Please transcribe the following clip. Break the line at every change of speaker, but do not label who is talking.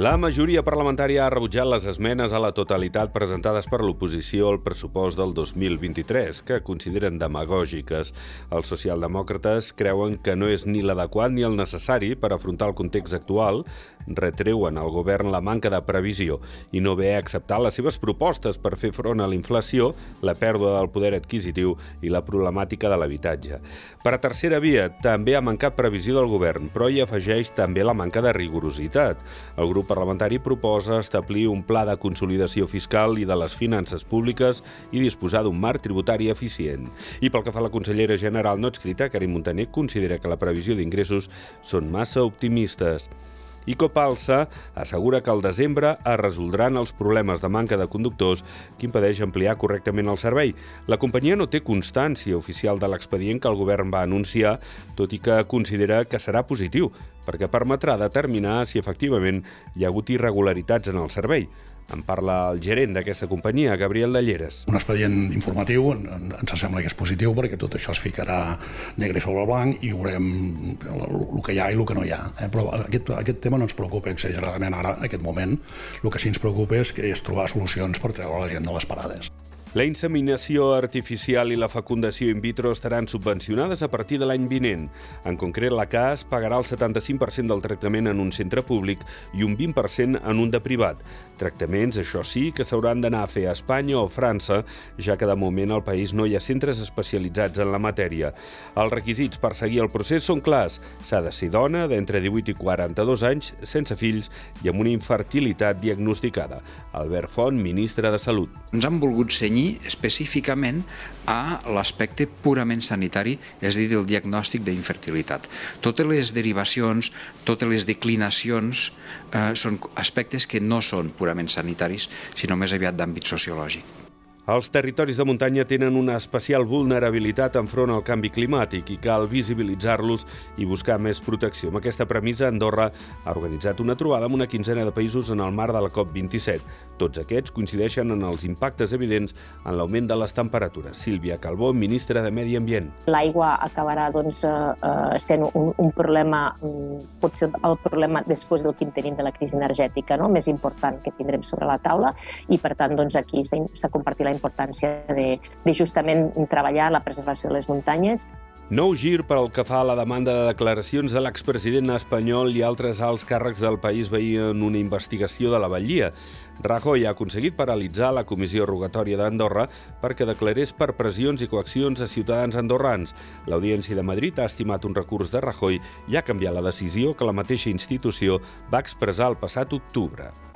La majoria parlamentària ha rebutjat les esmenes a la totalitat presentades per l'oposició al pressupost del 2023, que consideren demagògiques. Els socialdemòcrates creuen que no és ni l'adequat ni el necessari per afrontar el context actual, retreuen al govern la manca de previsió i no ve a acceptar les seves propostes per fer front a la inflació, la pèrdua del poder adquisitiu i la problemàtica de l'habitatge. Per a tercera via, també ha mancat previsió del govern, però hi afegeix també la manca de rigorositat. El grup parlamentari proposa establir un pla de consolidació fiscal i de les finances públiques i disposar d'un marc tributari eficient. I pel que fa a la consellera general no escrita, Karim Montaner considera que la previsió d'ingressos són massa optimistes. I Copalsa assegura que al desembre es resoldran els problemes de manca de conductors que impedeix ampliar correctament el servei. La companyia no té constància oficial de l'expedient que el govern va anunciar, tot i que considera que serà positiu, perquè permetrà determinar si efectivament hi ha hagut irregularitats en el servei. En parla el gerent d'aquesta companyia, Gabriel Dalleres.
Un expedient informatiu ens sembla que és positiu perquè tot això es ficarà negre sobre blanc i veurem el que hi ha i el que no hi ha. Eh? Però aquest, aquest tema no ens preocupa exageradament ara, en aquest moment. El que sí ens preocupa és, que és trobar solucions per treure la gent de les parades.
La inseminació artificial i la fecundació in vitro estaran subvencionades a partir de l'any vinent. En concret, la CAS pagarà el 75% del tractament en un centre públic i un 20% en un de privat. Tractaments, això sí, que s'hauran d'anar a fer a Espanya o França, ja que de moment al país no hi ha centres especialitzats en la matèria. Els requisits per seguir el procés són clars. S'ha de ser dona d'entre 18 i 42 anys, sense fills i amb una infertilitat diagnosticada. Albert Font, ministre de Salut.
Ens han volgut cenyir específicament a l'aspecte purament sanitari, és a dir, del diagnòstic d'infertilitat. Totes les derivacions, totes les declinacions eh, són aspectes que no són purament sanitaris, sinó més aviat d'àmbit sociològic.
Els territoris de muntanya tenen una especial vulnerabilitat enfront al canvi climàtic i cal visibilitzar-los i buscar més protecció. Amb aquesta premissa, Andorra ha organitzat una trobada amb una quinzena de països en el marc de la COP27. Tots aquests coincideixen en els impactes evidents en l'augment de les temperatures. Sílvia Calbó, ministra de Medi Ambient.
L'aigua acabarà doncs, eh, sent un, un problema, mm, potser el problema després del que tenim de la crisi energètica, no? més important que tindrem sobre la taula, i per tant doncs, aquí s'ha compartit la importància de, de justament treballar la preservació de les muntanyes
Nou gir pel que fa a la demanda de declaracions de l'expresident espanyol i altres alts càrrecs del país veien una investigació de la Vallia. Rajoy ha aconseguit paralitzar la comissió rogatòria d'Andorra perquè declarés per pressions i coaccions a ciutadans andorrans. L'Audiència de Madrid ha estimat un recurs de Rajoy i ha canviat la decisió que la mateixa institució va expressar el passat octubre.